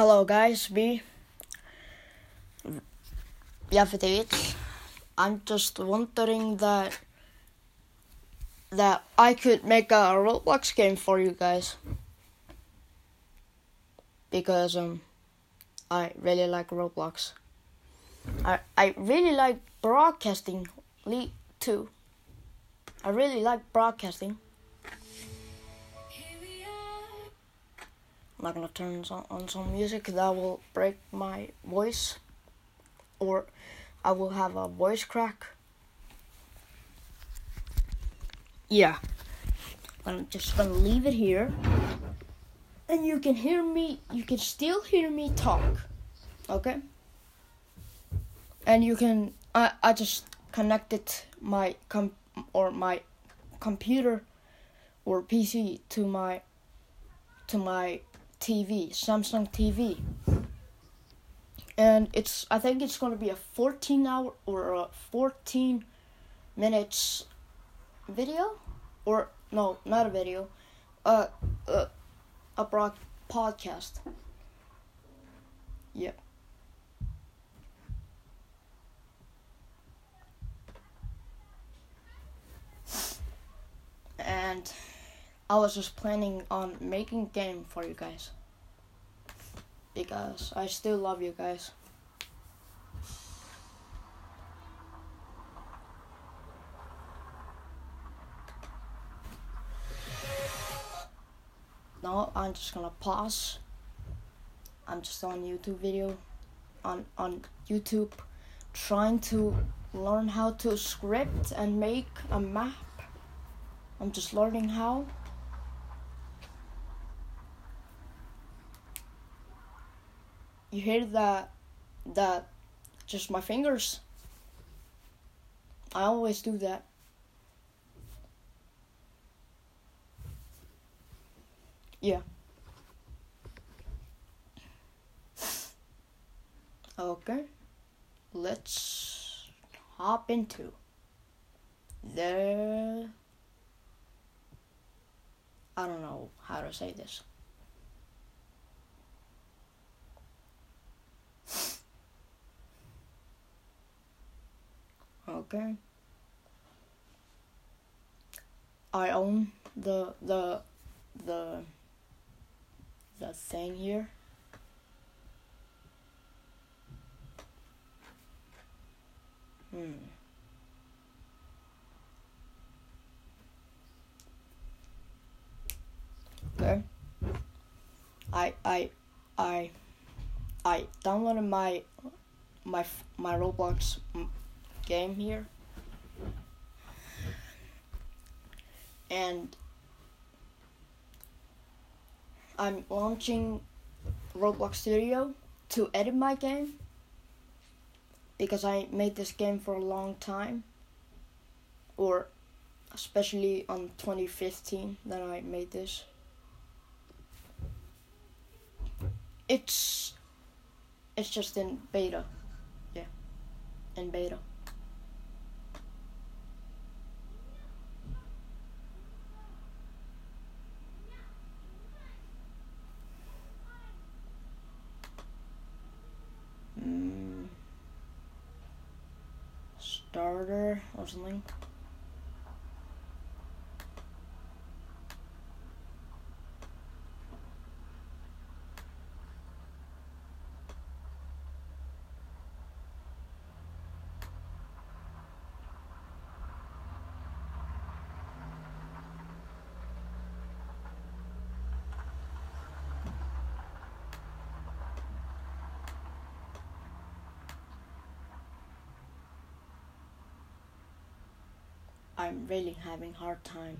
Hello guys, B. Yafitovich. I'm just wondering that that I could make a Roblox game for you guys. Because um I really like Roblox. I I really like broadcasting le- too. I really like broadcasting. I'm not gonna turn on, some music that will break my voice, or I will have a voice crack. Yeah, I'm just gonna leave it here, and you can hear me. You can still hear me talk, okay? And you can. I I just connected my com or my computer or PC to my to my TV, Samsung TV. And it's I think it's going to be a 14 hour or a 14 minutes video or no, not a video. Uh, uh a broad podcast. Yep. And I was just planning on making game for you guys. Because I still love you guys. Now I'm just gonna pause. I'm just on YouTube video on on YouTube trying to learn how to script and make a map. I'm just learning how. You hear that that just my fingers. I always do that. Yeah. Okay. Let's hop into the I don't know how to say this Okay. I own the the the the thing here. Hmm. Okay. I I I I downloaded my my my Roblox game here. And I'm launching Roblox Studio to edit my game because I made this game for a long time or especially on 2015 that I made this. It's it's just in beta. Yeah. In beta. Starter or something. I'm really having a hard time.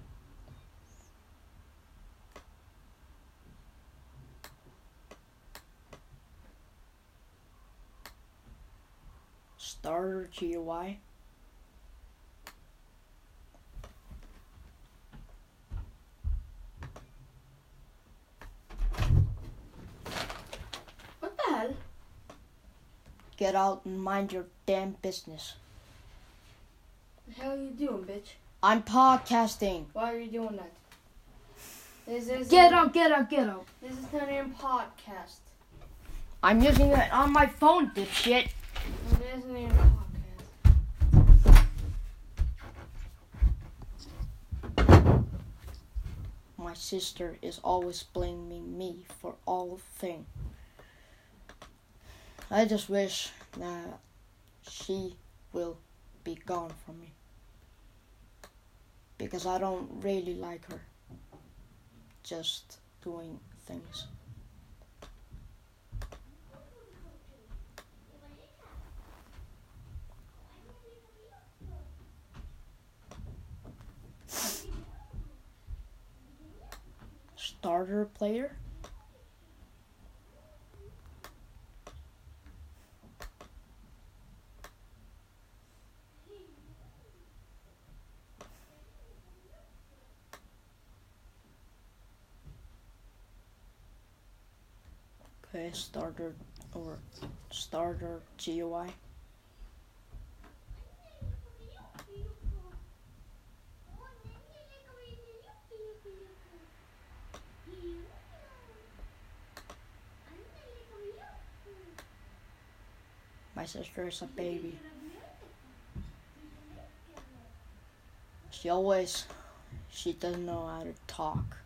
Starter GUI. What the hell? Get out and mind your damn business. The hell are you doing, bitch? I'm podcasting. Why are you doing that? This is Get up, get up, get up. This is not even podcast. I'm using it on my phone, dipshit. It isn't even a podcast. My sister is always blaming me for all things. I just wish that she will be gone from me. Because I don't really like her. Just doing things. Starter player? Okay, starter or starter GUI. My sister is a baby. She always, she doesn't know how to talk.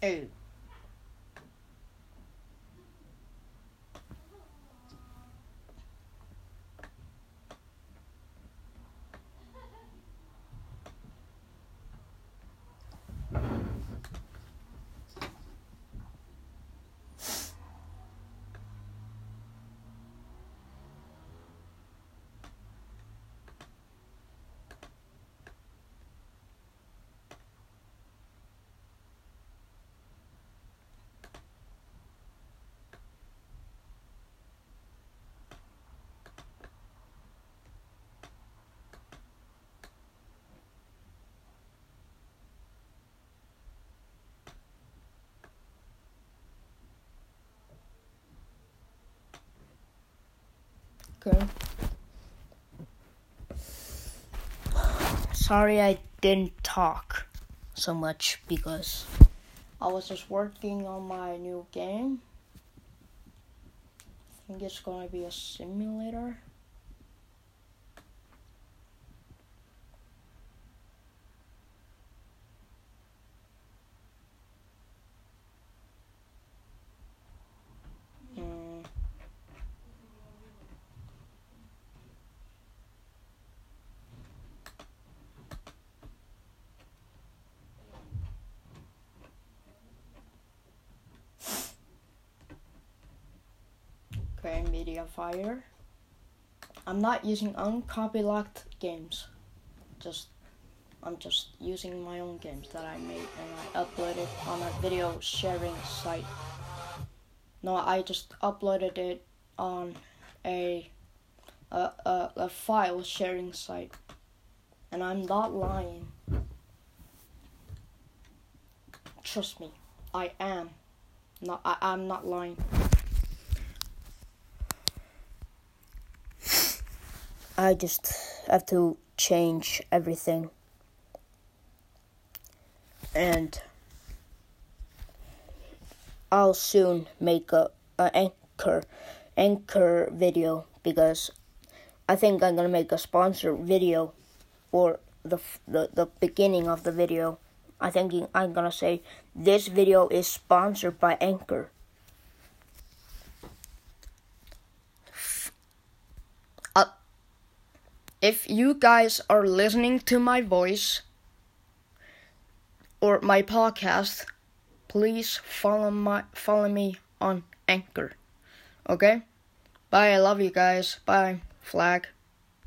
Hey. Okay. Sorry I didn't talk so much because I was just working on my new game. I think it's gonna be a simulator. Mediafire. I'm not using uncopyrighted games. Just I'm just using my own games that I made and I uploaded on a video sharing site. No, I just uploaded it on a a, a, a file sharing site. And I'm not lying. Trust me, I am. Not I, I'm not lying. I just have to change everything. And I'll soon make a, a anchor anchor video because I think I'm gonna make a sponsor video for the the, the beginning of the video. I think I'm gonna say this video is sponsored by Anchor. Uh, if you guys are listening to my voice or my podcast, please follow my follow me on Anchor. Okay? Bye, I love you guys. Bye. Flag.